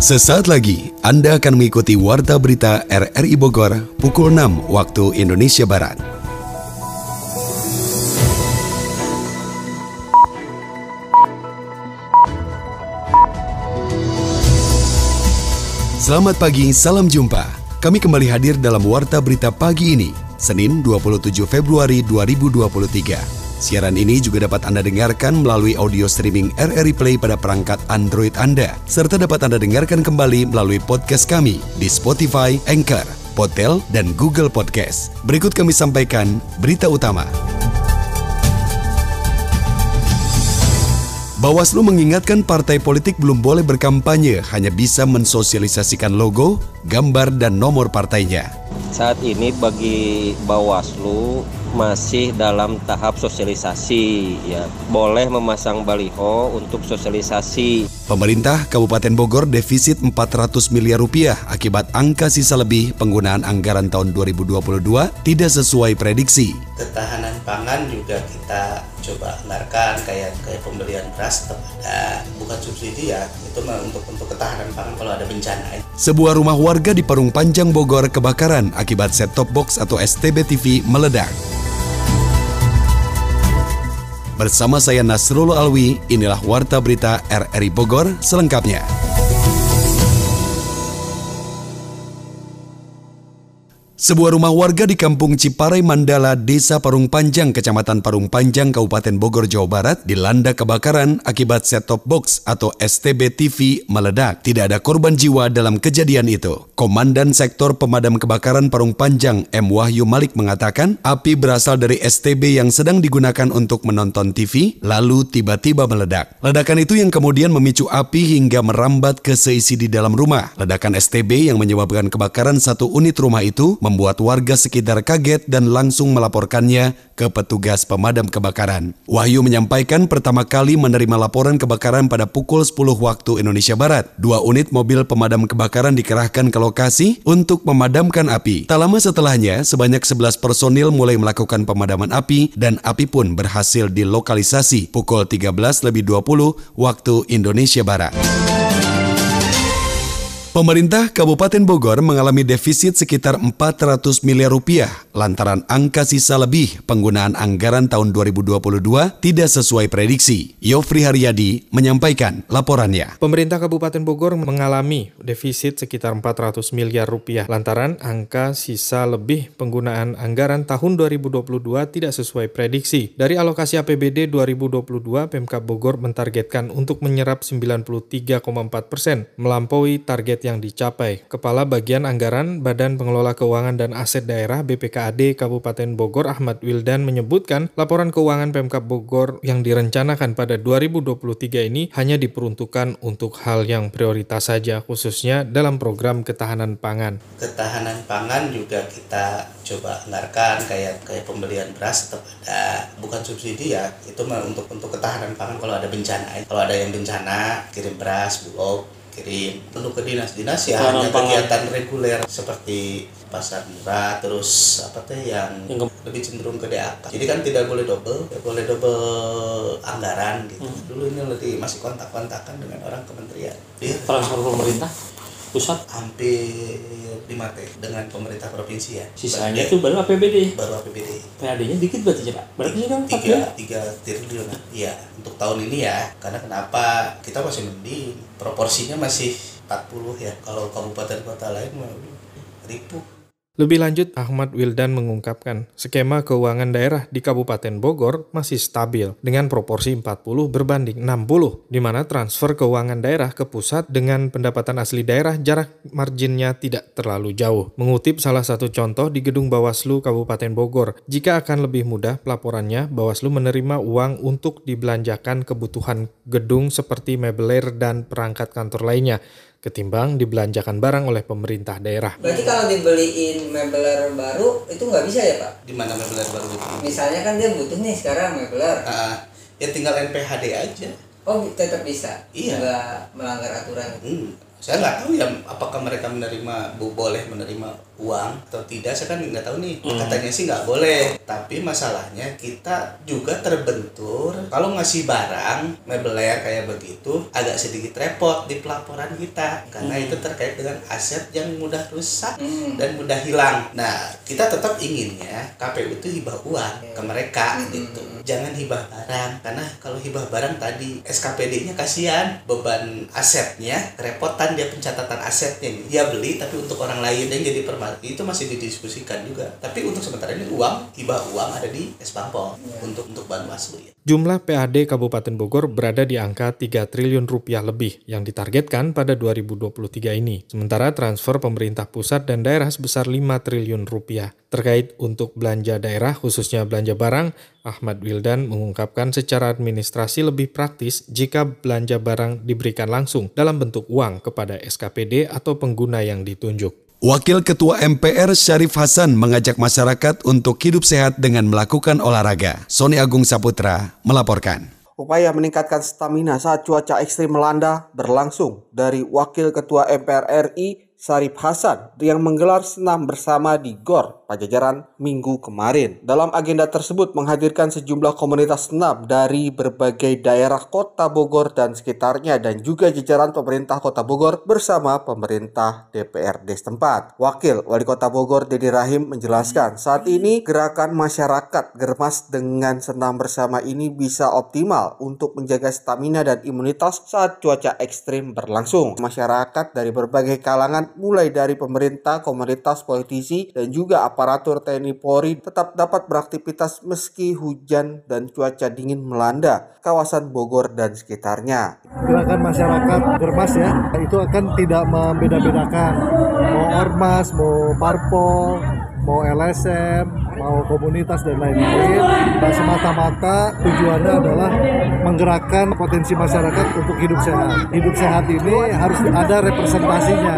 Sesaat lagi Anda akan mengikuti Warta Berita RRI Bogor pukul 6 waktu Indonesia Barat. Selamat pagi, salam jumpa. Kami kembali hadir dalam Warta Berita pagi ini, Senin 27 Februari 2023. Siaran ini juga dapat Anda dengarkan melalui audio streaming RRI Play pada perangkat Android Anda, serta dapat Anda dengarkan kembali melalui podcast kami di Spotify, Anchor, Potel, dan Google Podcast. Berikut kami sampaikan berita utama. Bawaslu mengingatkan partai politik belum boleh berkampanye, hanya bisa mensosialisasikan logo, gambar, dan nomor partainya. Saat ini bagi Bawaslu masih dalam tahap sosialisasi ya boleh memasang baliho untuk sosialisasi Pemerintah Kabupaten Bogor defisit 400 miliar rupiah akibat angka sisa lebih penggunaan anggaran tahun 2022 tidak sesuai prediksi. Ketahanan pangan juga kita coba anggarkan kayak kayak pembelian beras tetap ada bukan subsidi ya itu untuk untuk ketahanan pangan kalau ada bencana. Sebuah rumah warga di Parung Panjang Bogor kebakaran akibat set top box atau STB TV meledak. Bersama saya Nasrullah Alwi, inilah Warta Berita RRI Bogor selengkapnya. Sebuah rumah warga di Kampung Ciparai Mandala, Desa Parung Panjang, Kecamatan Parung Panjang, Kabupaten Bogor, Jawa Barat, dilanda kebakaran akibat set-top box atau STB TV meledak. Tidak ada korban jiwa dalam kejadian itu. Komandan Sektor Pemadam Kebakaran Parung Panjang, M. Wahyu Malik mengatakan, api berasal dari STB yang sedang digunakan untuk menonton TV, lalu tiba-tiba meledak. Ledakan itu yang kemudian memicu api hingga merambat ke seisi di dalam rumah. Ledakan STB yang menyebabkan kebakaran satu unit rumah itu membuat warga sekitar kaget dan langsung melaporkannya ke petugas pemadam kebakaran. Wahyu menyampaikan pertama kali menerima laporan kebakaran pada pukul 10 waktu Indonesia Barat. Dua unit mobil pemadam kebakaran dikerahkan ke lokasi untuk memadamkan api. Tak lama setelahnya, sebanyak 11 personil mulai melakukan pemadaman api dan api pun berhasil dilokalisasi pukul 13 lebih 20 waktu Indonesia Barat. Pemerintah Kabupaten Bogor mengalami defisit sekitar 400 miliar rupiah lantaran angka sisa lebih penggunaan anggaran tahun 2022 tidak sesuai prediksi. Yofri Haryadi menyampaikan laporannya. Pemerintah Kabupaten Bogor mengalami defisit sekitar 400 miliar rupiah lantaran angka sisa lebih penggunaan anggaran tahun 2022 tidak sesuai prediksi. Dari alokasi APBD 2022, Pemkab Bogor mentargetkan untuk menyerap 93,4 persen, melampaui target target yang dicapai. Kepala Bagian Anggaran Badan Pengelola Keuangan dan Aset Daerah BPKAD Kabupaten Bogor Ahmad Wildan menyebutkan laporan keuangan Pemkab Bogor yang direncanakan pada 2023 ini hanya diperuntukkan untuk hal yang prioritas saja khususnya dalam program ketahanan pangan. Ketahanan pangan juga kita coba anggarkan kayak kayak pembelian beras tetap ada bukan subsidi ya itu untuk untuk ketahanan pangan kalau ada bencana kalau ada yang bencana kirim beras bulog kirim untuk ke dinas-dinas ya hanya kegiatan reguler seperti pasar murah terus apa teh yang lebih cenderung ke DAK jadi kan tidak boleh double tidak boleh double anggaran gitu. Hmm. dulu ini lebih masih kontak-kontakan dengan orang kementerian. Transfer pemerintah pusat? Hampir 5 T dengan pemerintah provinsi ya. Sisanya itu baru APBD. Baru APBD. PAD-nya dikit berarti ya Pak. Berarti kan tiga tiga triliun. Iya, untuk tahun ini ya. Karena kenapa kita masih mending proporsinya masih 40 ya. Kalau kabupaten kota lain mah ribu lebih lanjut, Ahmad Wildan mengungkapkan, skema keuangan daerah di Kabupaten Bogor masih stabil dengan proporsi 40 berbanding 60, di mana transfer keuangan daerah ke pusat dengan pendapatan asli daerah jarak marginnya tidak terlalu jauh. Mengutip salah satu contoh di gedung Bawaslu Kabupaten Bogor, jika akan lebih mudah pelaporannya, Bawaslu menerima uang untuk dibelanjakan kebutuhan gedung seperti mebeler dan perangkat kantor lainnya ketimbang dibelanjakan barang oleh pemerintah daerah. Berarti kalau dibeliin mebeler baru itu nggak bisa ya Pak? Di mana mebeler baru itu? Misalnya kan dia butuh nih sekarang mebeler. Uh, ya tinggal NPHD aja. Oh tetap bisa? Iya. Nggak melanggar aturan? Hmm. Saya nggak tahu ya apakah mereka menerima bu boleh menerima uang atau tidak saya kan nggak tahu nih. Katanya sih nggak boleh. Tapi masalahnya kita juga terbentur. Kalau ngasih barang mebeler kayak begitu agak sedikit repot di pelaporan kita. Karena itu terkait dengan aset yang mudah rusak dan mudah hilang. Nah kita tetap inginnya KPU itu hibah uang ke mereka gitu. Jangan hibah barang. Karena kalau hibah barang tadi SKPD-nya kasihan. Beban asetnya kerepotan dia pencatatan asetnya. Dia beli tapi untuk orang lain yang jadi perma itu masih didiskusikan juga tapi untuk sementara ini uang hibah uang ada di Esbampol untuk untuk Banwaslu ya. Jumlah PAD Kabupaten Bogor berada di angka 3 triliun rupiah lebih yang ditargetkan pada 2023 ini. Sementara transfer pemerintah pusat dan daerah sebesar 5 triliun rupiah. Terkait untuk belanja daerah, khususnya belanja barang, Ahmad Wildan mengungkapkan secara administrasi lebih praktis jika belanja barang diberikan langsung dalam bentuk uang kepada SKPD atau pengguna yang ditunjuk. Wakil Ketua MPR Syarif Hasan mengajak masyarakat untuk hidup sehat dengan melakukan olahraga. Sony Agung Saputra melaporkan. Upaya meningkatkan stamina saat cuaca ekstrim melanda berlangsung dari Wakil Ketua MPR RI Sarip Hasan yang menggelar senam bersama di GOR Pajajaran minggu kemarin. Dalam agenda tersebut menghadirkan sejumlah komunitas senam dari berbagai daerah kota Bogor dan sekitarnya dan juga jajaran pemerintah kota Bogor bersama pemerintah DPRD setempat. Wakil Wali Kota Bogor Dedi Rahim menjelaskan saat ini gerakan masyarakat germas dengan senam bersama ini bisa optimal untuk menjaga stamina dan imunitas saat cuaca ekstrim berlangsung. Masyarakat dari berbagai kalangan mulai dari pemerintah, komunitas, politisi, dan juga aparatur TNI Polri tetap dapat beraktivitas meski hujan dan cuaca dingin melanda kawasan Bogor dan sekitarnya. Gerakan masyarakat germas ya, itu akan tidak membeda-bedakan mau ormas, mau parpol, mau LSM, mau komunitas dan lain-lain. Dan semata-mata tujuannya adalah menggerakkan potensi masyarakat untuk hidup sehat. Hidup sehat ini harus ada representasinya.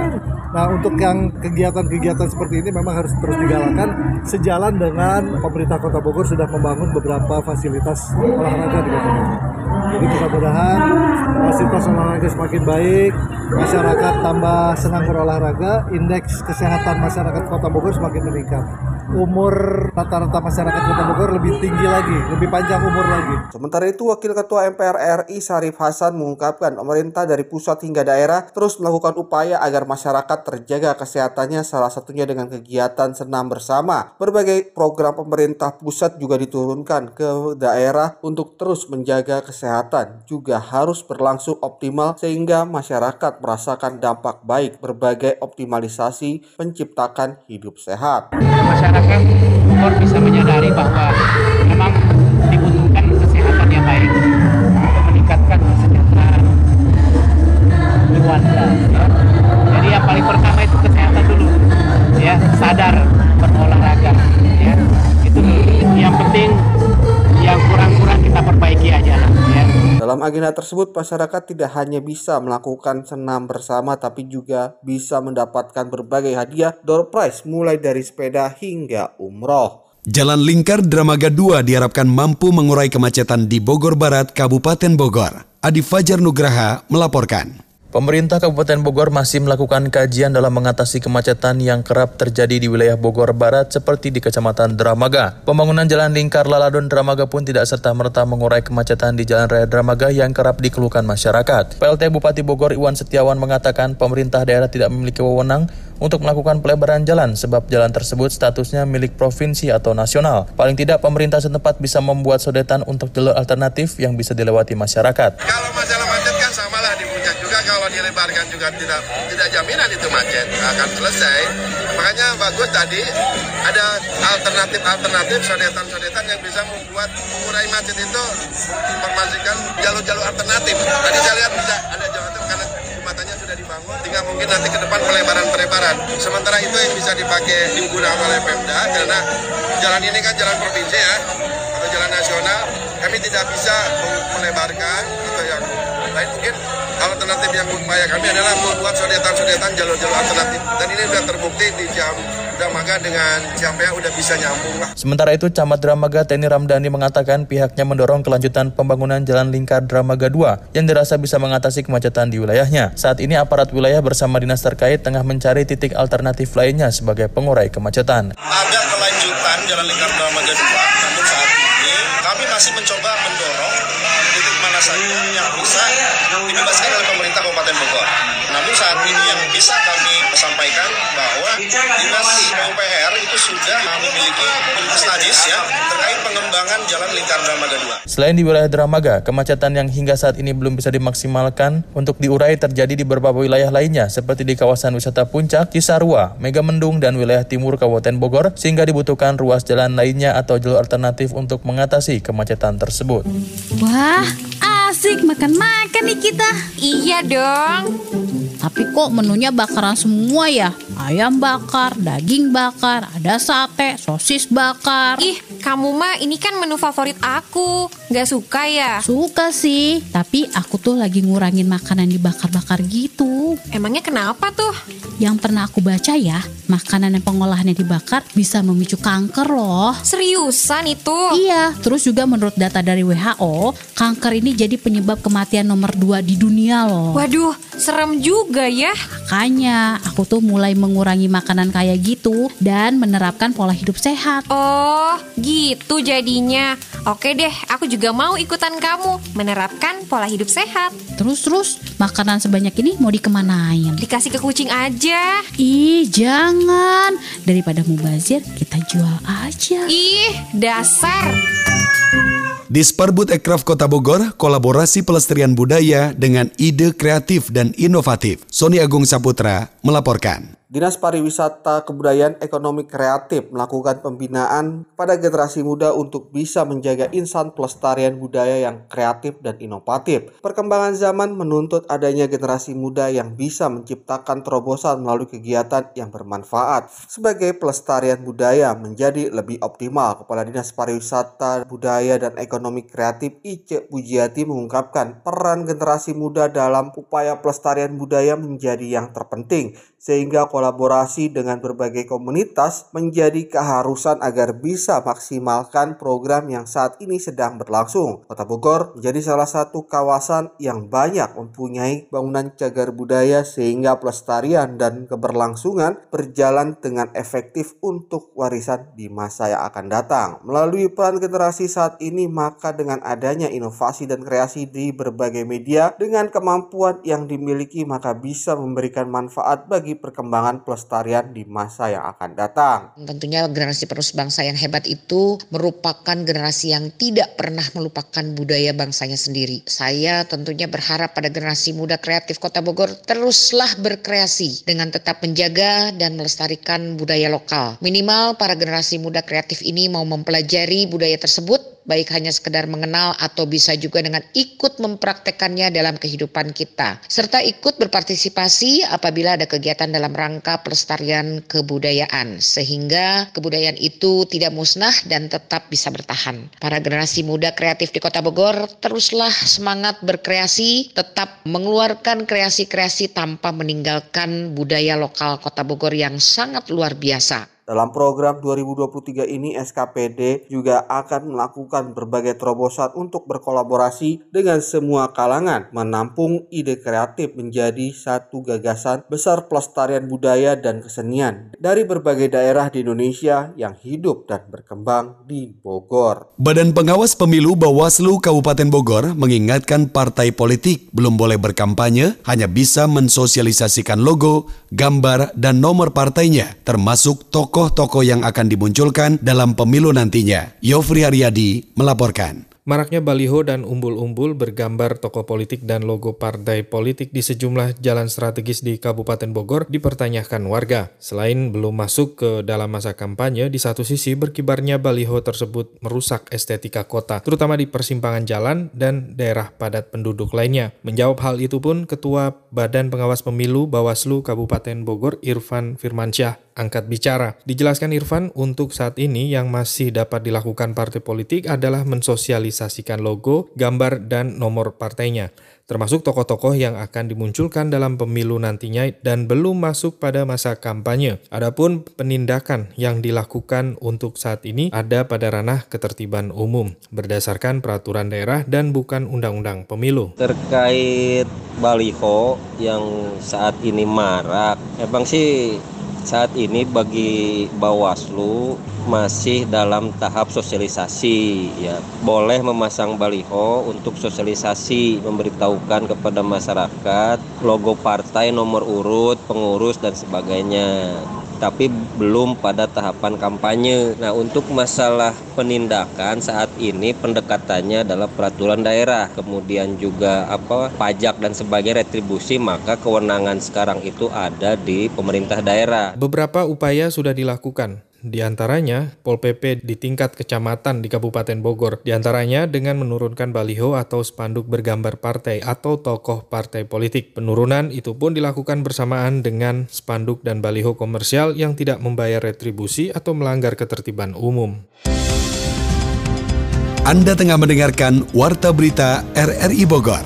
Nah, untuk yang kegiatan-kegiatan seperti ini memang harus terus digalakan sejalan dengan pemerintah Kota Bogor sudah membangun beberapa fasilitas olahraga di Kota Bogor. Jadi mudah-mudahan fasilitas olahraga semakin baik, masyarakat tambah senang berolahraga, indeks kesehatan masyarakat Kota Bogor semakin meningkat. Umur rata-rata masyarakat Kota Bogor lebih tinggi lagi, lebih panjang umur lagi. Sementara itu, Wakil Ketua MPR RI Sarif Hasan mengungkapkan pemerintah dari pusat hingga daerah terus melakukan upaya agar masyarakat terjaga kesehatannya salah satunya dengan kegiatan senam bersama. Berbagai program pemerintah pusat juga diturunkan ke daerah untuk terus menjaga kesehatan juga harus berlangsung optimal sehingga masyarakat merasakan dampak baik berbagai optimalisasi penciptakan hidup sehat. masyarakat bisa menyadari bahwa Tersebut, masyarakat tidak hanya bisa melakukan senam bersama, tapi juga bisa mendapatkan berbagai hadiah door prize mulai dari sepeda hingga umroh. Jalan Lingkar Dramaga 2 diharapkan mampu mengurai kemacetan di Bogor Barat, Kabupaten Bogor. Adi Fajar Nugraha melaporkan. Pemerintah Kabupaten Bogor masih melakukan kajian dalam mengatasi kemacetan yang kerap terjadi di wilayah Bogor Barat seperti di Kecamatan Dramaga. Pembangunan Jalan Lingkar Laladon Dramaga pun tidak serta-merta mengurai kemacetan di Jalan Raya Dramaga yang kerap dikeluhkan masyarakat. PLT Bupati Bogor Iwan Setiawan mengatakan pemerintah daerah tidak memiliki wewenang untuk melakukan pelebaran jalan sebab jalan tersebut statusnya milik provinsi atau nasional. Paling tidak pemerintah setempat bisa membuat sodetan untuk jalur alternatif yang bisa dilewati masyarakat. Kalau masalah macet kan puncak juga kalau dilebarkan juga tidak tidak jaminan itu macet akan selesai. Makanya bagus tadi ada alternatif-alternatif sodetan-sodetan yang bisa membuat mengurai macet itu informasikan jalur-jalur alternatif. Tadi saya lihat bisa ada alternatif karena jembatannya sudah dibangun, tinggal mungkin nanti ke depan pelebaran-pelebaran. Sementara itu yang bisa dipakai digunakan oleh Pemda karena jalan ini kan jalan provinsi ya atau jalan nasional, kami tidak bisa melebarkan atau yang lain mungkin alternatif yang upaya kami adalah membuat sodetan-sodetan jalur-jalur alternatif dan ini sudah terbukti di jam Dramaga dengan Ciampea udah bisa nyambung lah. Sementara itu, Camat Dramaga Teni Ramdhani mengatakan pihaknya mendorong kelanjutan pembangunan Jalan Lingkar Dramaga 2 yang dirasa bisa mengatasi kemacetan di wilayahnya. Saat ini aparat wilayah bersama dinas terkait tengah mencari titik alternatif lainnya sebagai pengurai kemacetan. Ada kelanjutan Jalan Lingkar Dramaga 2, namun saat ini kami masih mencoba studies ya terkait pengembangan Jalan Lingkar Dramaga 2. Selain di wilayah Dramaga, kemacetan yang hingga saat ini belum bisa dimaksimalkan untuk diurai terjadi di beberapa wilayah lainnya seperti di kawasan wisata Puncak, Cisarua, Megamendung, dan wilayah timur Kabupaten Bogor sehingga dibutuhkan ruas jalan lainnya atau jalur alternatif untuk mengatasi kemacetan tersebut. Wah, asik makan-makan nih kita. Iya dong. Tapi kok menunya bakaran semua ya? Ayam bakar, daging bakar, ada sate, sosis bakar. Ih, kamu mah ini kan menu favorit aku. Gak suka ya? Suka sih, tapi aku tuh lagi ngurangin makanan dibakar-bakar gitu. Emangnya kenapa tuh? Yang pernah aku baca ya, makanan yang pengolahannya dibakar bisa memicu kanker loh. Seriusan itu? Iya, terus juga menurut data dari WHO, kanker ini jadi penyebab kematian nomor 2 di dunia loh. Waduh, serem juga ya. Makanya, aku tuh mulai mengurangi makanan kayak gitu dan menerapkan pola hidup sehat. Oh, gitu jadinya. Oke deh, aku juga mau ikutan kamu menerapkan pola hidup sehat. Terus-terus, makanan sebanyak ini mau dikemanain? Dikasih ke kucing aja. Ih, jangan. Daripada mubazir, kita jual aja. Ih, dasar. Disparbud Ekraf Kota Bogor, kolaborasi pelestarian budaya dengan ide kreatif dan inovatif. Sony Agung Saputra melaporkan. Dinas Pariwisata Kebudayaan Ekonomi Kreatif melakukan pembinaan pada generasi muda untuk bisa menjaga insan pelestarian budaya yang kreatif dan inovatif. Perkembangan zaman menuntut adanya generasi muda yang bisa menciptakan terobosan melalui kegiatan yang bermanfaat. Sebagai pelestarian budaya menjadi lebih optimal, Kepala Dinas Pariwisata Budaya dan Ekonomi Kreatif Ice Pujiati mengungkapkan peran generasi muda dalam upaya pelestarian budaya menjadi yang terpenting sehingga kolaborasi dengan berbagai komunitas menjadi keharusan agar bisa maksimalkan program yang saat ini sedang berlangsung. Kota Bogor menjadi salah satu kawasan yang banyak mempunyai bangunan cagar budaya sehingga pelestarian dan keberlangsungan berjalan dengan efektif untuk warisan di masa yang akan datang. Melalui peran generasi saat ini maka dengan adanya inovasi dan kreasi di berbagai media dengan kemampuan yang dimiliki maka bisa memberikan manfaat bagi perkembangan pelestarian di masa yang akan datang. Tentunya generasi penerus bangsa yang hebat itu merupakan generasi yang tidak pernah melupakan budaya bangsanya sendiri. Saya tentunya berharap pada generasi muda kreatif Kota Bogor teruslah berkreasi dengan tetap menjaga dan melestarikan budaya lokal. Minimal para generasi muda kreatif ini mau mempelajari budaya tersebut baik hanya sekedar mengenal atau bisa juga dengan ikut mempraktekannya dalam kehidupan kita serta ikut berpartisipasi apabila ada kegiatan dalam rangka pelestarian kebudayaan sehingga kebudayaan itu tidak musnah dan tetap bisa bertahan. Para generasi muda kreatif di Kota Bogor teruslah semangat berkreasi, tetap mengeluarkan kreasi-kreasi tanpa meninggalkan budaya lokal Kota Bogor yang sangat luar biasa. Dalam program 2023 ini SKPD juga akan melakukan berbagai terobosan untuk berkolaborasi dengan semua kalangan menampung ide kreatif menjadi satu gagasan besar pelestarian budaya dan kesenian dari berbagai daerah di Indonesia yang hidup dan berkembang di Bogor. Badan Pengawas Pemilu Bawaslu Kabupaten Bogor mengingatkan partai politik belum boleh berkampanye, hanya bisa mensosialisasikan logo, gambar, dan nomor partainya termasuk tokoh tokoh-tokoh yang akan dimunculkan dalam pemilu nantinya. Yofri Haryadi melaporkan. Maraknya baliho dan umbul-umbul bergambar tokoh politik dan logo partai politik di sejumlah jalan strategis di Kabupaten Bogor dipertanyakan warga. Selain belum masuk ke dalam masa kampanye, di satu sisi berkibarnya baliho tersebut merusak estetika kota, terutama di persimpangan jalan dan daerah padat penduduk lainnya. Menjawab hal itu pun Ketua Badan Pengawas Pemilu Bawaslu Kabupaten Bogor Irfan Firmansyah angkat bicara. Dijelaskan Irfan, untuk saat ini yang masih dapat dilakukan partai politik adalah mensosialisasikan logo, gambar, dan nomor partainya termasuk tokoh-tokoh yang akan dimunculkan dalam pemilu nantinya dan belum masuk pada masa kampanye. Adapun penindakan yang dilakukan untuk saat ini ada pada ranah ketertiban umum berdasarkan peraturan daerah dan bukan undang-undang pemilu. Terkait baliho yang saat ini marak, emang sih saat ini bagi Bawaslu masih dalam tahap sosialisasi ya. Boleh memasang baliho untuk sosialisasi memberitahukan kepada masyarakat logo partai nomor urut pengurus dan sebagainya tapi belum pada tahapan kampanye. Nah, untuk masalah penindakan saat ini pendekatannya adalah peraturan daerah, kemudian juga apa pajak dan sebagainya retribusi, maka kewenangan sekarang itu ada di pemerintah daerah. Beberapa upaya sudah dilakukan di antaranya, Pol PP di tingkat kecamatan di Kabupaten Bogor, di antaranya dengan menurunkan baliho atau spanduk bergambar partai atau tokoh partai politik. Penurunan itu pun dilakukan bersamaan dengan spanduk dan baliho komersial yang tidak membayar retribusi atau melanggar ketertiban umum. Anda tengah mendengarkan Warta Berita RRI Bogor.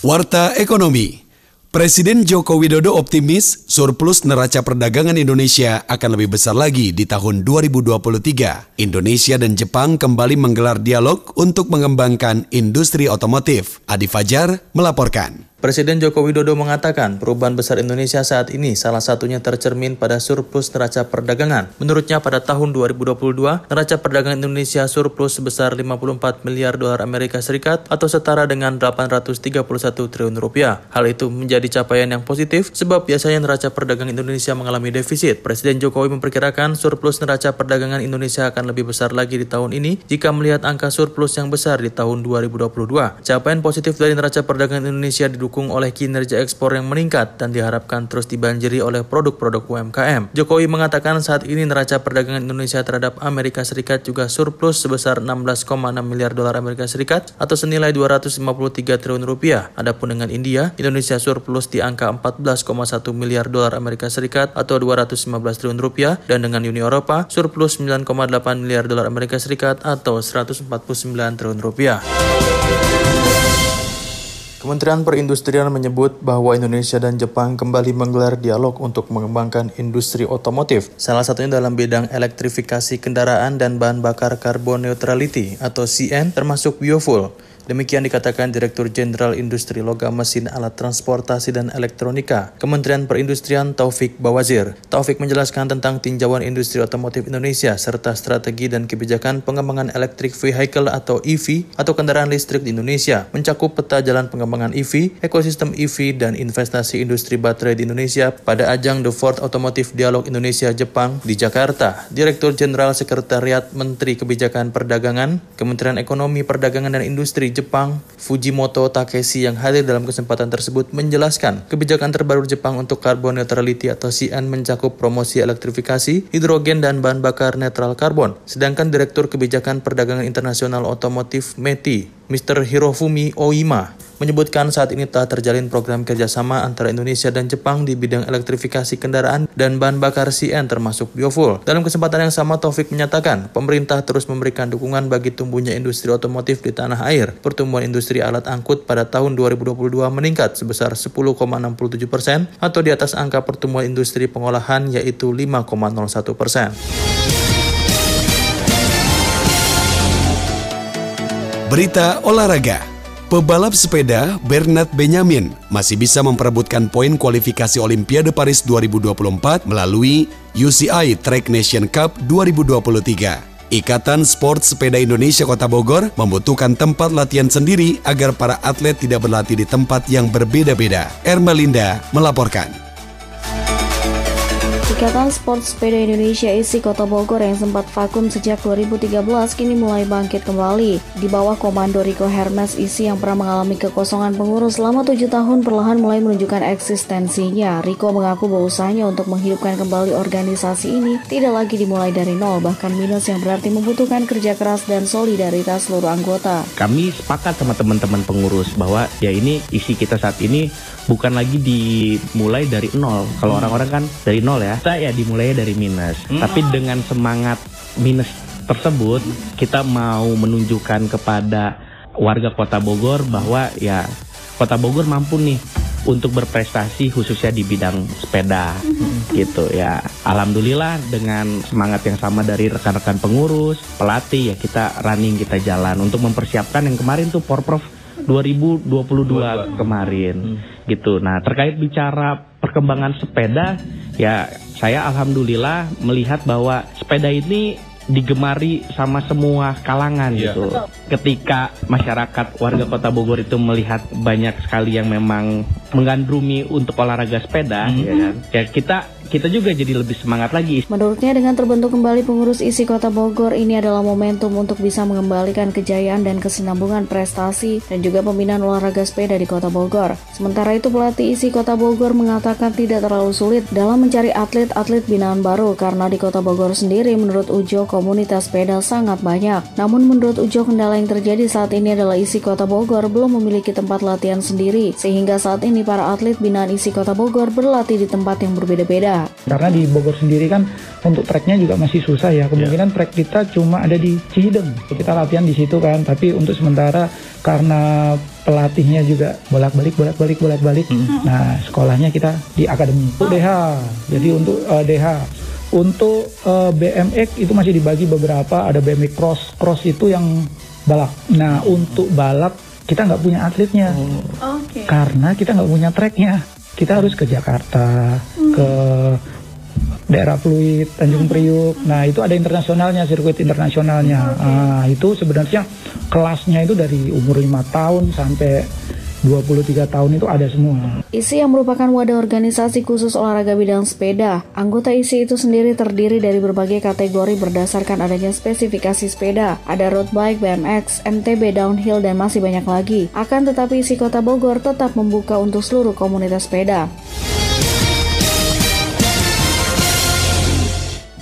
Warta Ekonomi Presiden Joko Widodo optimis surplus neraca perdagangan Indonesia akan lebih besar lagi di tahun 2023. Indonesia dan Jepang kembali menggelar dialog untuk mengembangkan industri otomotif. Adi Fajar melaporkan. Presiden Joko Widodo mengatakan perubahan besar Indonesia saat ini salah satunya tercermin pada surplus neraca perdagangan. Menurutnya pada tahun 2022, neraca perdagangan Indonesia surplus sebesar 54 miliar dolar Amerika Serikat atau setara dengan 831 triliun rupiah. Hal itu menjadi capaian yang positif sebab biasanya neraca perdagangan Indonesia mengalami defisit. Presiden Jokowi memperkirakan surplus neraca perdagangan Indonesia akan lebih besar lagi di tahun ini jika melihat angka surplus yang besar di tahun 2022. Capaian positif dari neraca perdagangan Indonesia didukung didukung oleh kinerja ekspor yang meningkat dan diharapkan terus dibanjiri oleh produk-produk UMKM. Jokowi mengatakan saat ini neraca perdagangan Indonesia terhadap Amerika Serikat juga surplus sebesar 16,6 miliar dolar Amerika Serikat atau senilai 253 triliun rupiah. Adapun dengan India, Indonesia surplus di angka 14,1 miliar dolar Amerika Serikat atau 215 triliun rupiah dan dengan Uni Eropa surplus 9,8 miliar dolar Amerika Serikat atau 149 triliun rupiah. Kementerian Perindustrian menyebut bahwa Indonesia dan Jepang kembali menggelar dialog untuk mengembangkan industri otomotif, salah satunya dalam bidang elektrifikasi kendaraan dan bahan bakar carbon neutrality atau CN termasuk biofuel. Demikian dikatakan Direktur Jenderal Industri Logam Mesin Alat Transportasi dan Elektronika, Kementerian Perindustrian Taufik Bawazir. Taufik menjelaskan tentang tinjauan industri otomotif Indonesia serta strategi dan kebijakan pengembangan electric vehicle atau EV atau kendaraan listrik di Indonesia, mencakup peta jalan pengembangan EV, ekosistem EV, dan investasi industri baterai di Indonesia pada ajang The Fourth Automotive Dialog Indonesia-Jepang di Jakarta. Direktur Jenderal Sekretariat Menteri Kebijakan Perdagangan, Kementerian Ekonomi Perdagangan dan Industri Jepang, Fujimoto Takeshi yang hadir dalam kesempatan tersebut menjelaskan kebijakan terbaru Jepang untuk carbon neutrality atau CN mencakup promosi elektrifikasi, hidrogen dan bahan bakar netral karbon. Sedangkan Direktur Kebijakan Perdagangan Internasional Otomotif METI, Mr. Hirofumi Oima, menyebutkan saat ini telah terjalin program kerjasama antara Indonesia dan Jepang di bidang elektrifikasi kendaraan dan bahan bakar CN termasuk biofuel. Dalam kesempatan yang sama, Taufik menyatakan pemerintah terus memberikan dukungan bagi tumbuhnya industri otomotif di tanah air. Pertumbuhan industri alat angkut pada tahun 2022 meningkat sebesar 10,67 persen atau di atas angka pertumbuhan industri pengolahan yaitu 5,01 persen. Berita olahraga. Pebalap sepeda Bernard Benjamin masih bisa memperebutkan poin kualifikasi Olimpiade Paris 2024 melalui UCI Track Nation Cup 2023. Ikatan Sport Sepeda Indonesia Kota Bogor membutuhkan tempat latihan sendiri agar para atlet tidak berlatih di tempat yang berbeda-beda. Ermelinda melaporkan. Ikatan Sport Sepeda Indonesia isi Kota Bogor yang sempat vakum sejak 2013 kini mulai bangkit kembali. Di bawah komando Rico Hermes isi yang pernah mengalami kekosongan pengurus selama tujuh tahun perlahan mulai menunjukkan eksistensinya. Rico mengaku bahwa usahanya untuk menghidupkan kembali organisasi ini tidak lagi dimulai dari nol, bahkan minus yang berarti membutuhkan kerja keras dan solidaritas seluruh anggota. Kami sepakat sama teman-teman pengurus bahwa ya ini isi kita saat ini bukan lagi dimulai dari nol. Kalau orang-orang kan dari nol ya. Kita ya dimulai dari minus. Hmm. Tapi dengan semangat minus tersebut kita mau menunjukkan kepada warga Kota Bogor bahwa ya Kota Bogor mampu nih untuk berprestasi khususnya di bidang sepeda gitu ya. Alhamdulillah dengan semangat yang sama dari rekan-rekan pengurus, pelatih ya kita running kita jalan untuk mempersiapkan yang kemarin tuh Porprov 2022 kemarin gitu. Nah, terkait bicara perkembangan sepeda ya saya alhamdulillah melihat bahwa sepeda ini digemari sama semua kalangan Iya. gitu. Ketika masyarakat warga Kota Bogor itu melihat banyak sekali yang memang menggandrungi untuk olahraga sepeda, ya kan? Ya kita kita juga jadi lebih semangat lagi. Menurutnya dengan terbentuk kembali pengurus isi Kota Bogor ini adalah momentum untuk bisa mengembalikan kejayaan dan kesinambungan prestasi dan juga pembinaan olahraga sepeda di Kota Bogor. Sementara itu pelatih isi Kota Bogor mengatakan tidak terlalu sulit dalam mencari atlet-atlet binaan baru karena di Kota Bogor sendiri menurut Ujo komunitas sepeda sangat banyak. Namun menurut Ujo kendala yang terjadi saat ini adalah isi Kota Bogor belum memiliki tempat latihan sendiri sehingga saat ini para atlet binaan isi Kota Bogor berlatih di tempat yang berbeda-beda. Karena di Bogor sendiri kan untuk treknya juga masih susah ya. Kemungkinan trek kita cuma ada di Cihideng. Kita latihan di situ kan. Tapi untuk sementara karena pelatihnya juga bolak-balik, bolak-balik, bolak-balik. Nah sekolahnya kita di akademi. Untuk DH. Jadi untuk eh, DH. Untuk eh, BMX itu masih dibagi beberapa. Ada BMX cross. Cross itu yang balap. Nah untuk balap kita nggak punya atletnya. Oke. Karena kita nggak punya treknya. Kita harus ke Jakarta, ke daerah Pluit, Tanjung Priuk. Nah itu ada internasionalnya, sirkuit internasionalnya. Nah, itu sebenarnya kelasnya itu dari umur lima tahun sampai 23 tahun itu ada semua. ISI yang merupakan wadah organisasi khusus olahraga bidang sepeda. Anggota ISI itu sendiri terdiri dari berbagai kategori berdasarkan adanya spesifikasi sepeda. Ada road bike, BMX, MTB, downhill, dan masih banyak lagi. Akan tetapi ISI Kota Bogor tetap membuka untuk seluruh komunitas sepeda.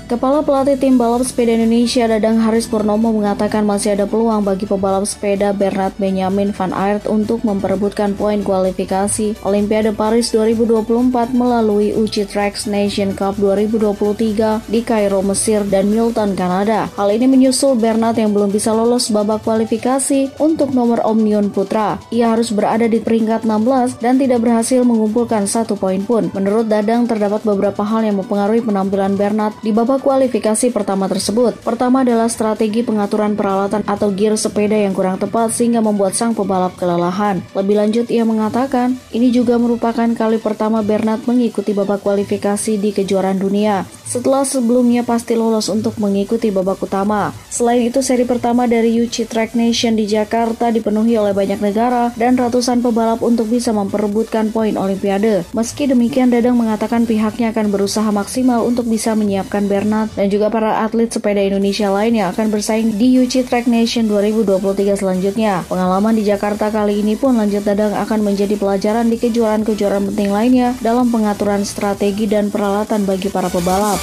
Kepala pelatih tim balap sepeda Indonesia Dadang Haris Purnomo mengatakan masih ada peluang bagi pebalap sepeda Bernard Benjamin Van Aert untuk memperebutkan poin kualifikasi Olimpiade Paris 2024 melalui uji Tracks Nation Cup 2023 di Kairo, Mesir dan Milton, Kanada. Hal ini menyusul Bernard yang belum bisa lolos babak kualifikasi untuk nomor Omnium Putra. Ia harus berada di peringkat 16 dan tidak berhasil mengumpulkan satu poin pun. Menurut Dadang terdapat beberapa hal yang mempengaruhi penampilan Bernard di babak kualifikasi pertama tersebut. Pertama adalah strategi pengaturan peralatan atau gear sepeda yang kurang tepat sehingga membuat sang pebalap kelelahan. Lebih lanjut ia mengatakan, ini juga merupakan kali pertama Bernard mengikuti babak kualifikasi di kejuaraan dunia. Setelah sebelumnya pasti lolos untuk mengikuti babak utama. Selain itu, seri pertama dari UCI Track Nation di Jakarta dipenuhi oleh banyak negara dan ratusan pebalap untuk bisa memperebutkan poin Olimpiade. Meski demikian, Dadang mengatakan pihaknya akan berusaha maksimal untuk bisa menyiapkan Bernard dan juga para atlet sepeda Indonesia lain yang akan bersaing di UCI Track Nation 2023 selanjutnya. Pengalaman di Jakarta kali ini pun lanjut Dadang akan menjadi pelajaran di kejuaraan-kejuaraan penting lainnya dalam pengaturan strategi dan peralatan bagi para pebalap.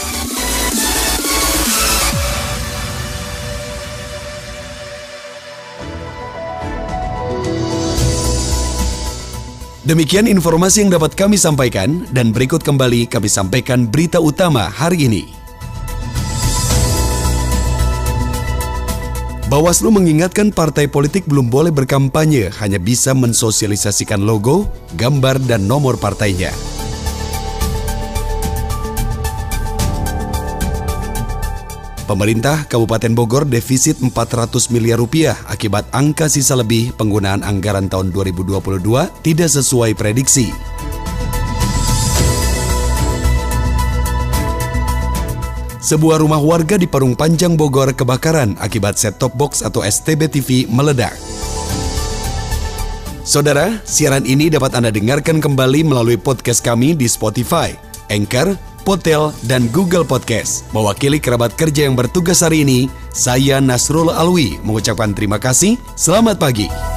Demikian informasi yang dapat kami sampaikan dan berikut kembali kami sampaikan berita utama hari ini. Bawaslu mengingatkan partai politik belum boleh berkampanye, hanya bisa mensosialisasikan logo, gambar, dan nomor partainya. Pemerintah Kabupaten Bogor defisit 400 miliar rupiah akibat angka sisa lebih penggunaan anggaran tahun 2022 tidak sesuai prediksi. Sebuah rumah warga di Parung Panjang Bogor kebakaran akibat set-top box atau STB TV meledak. Saudara, siaran ini dapat Anda dengarkan kembali melalui podcast kami di Spotify, Anchor, Potel, dan Google Podcast. Mewakili kerabat kerja yang bertugas hari ini, saya Nasrul Alwi mengucapkan terima kasih. Selamat pagi.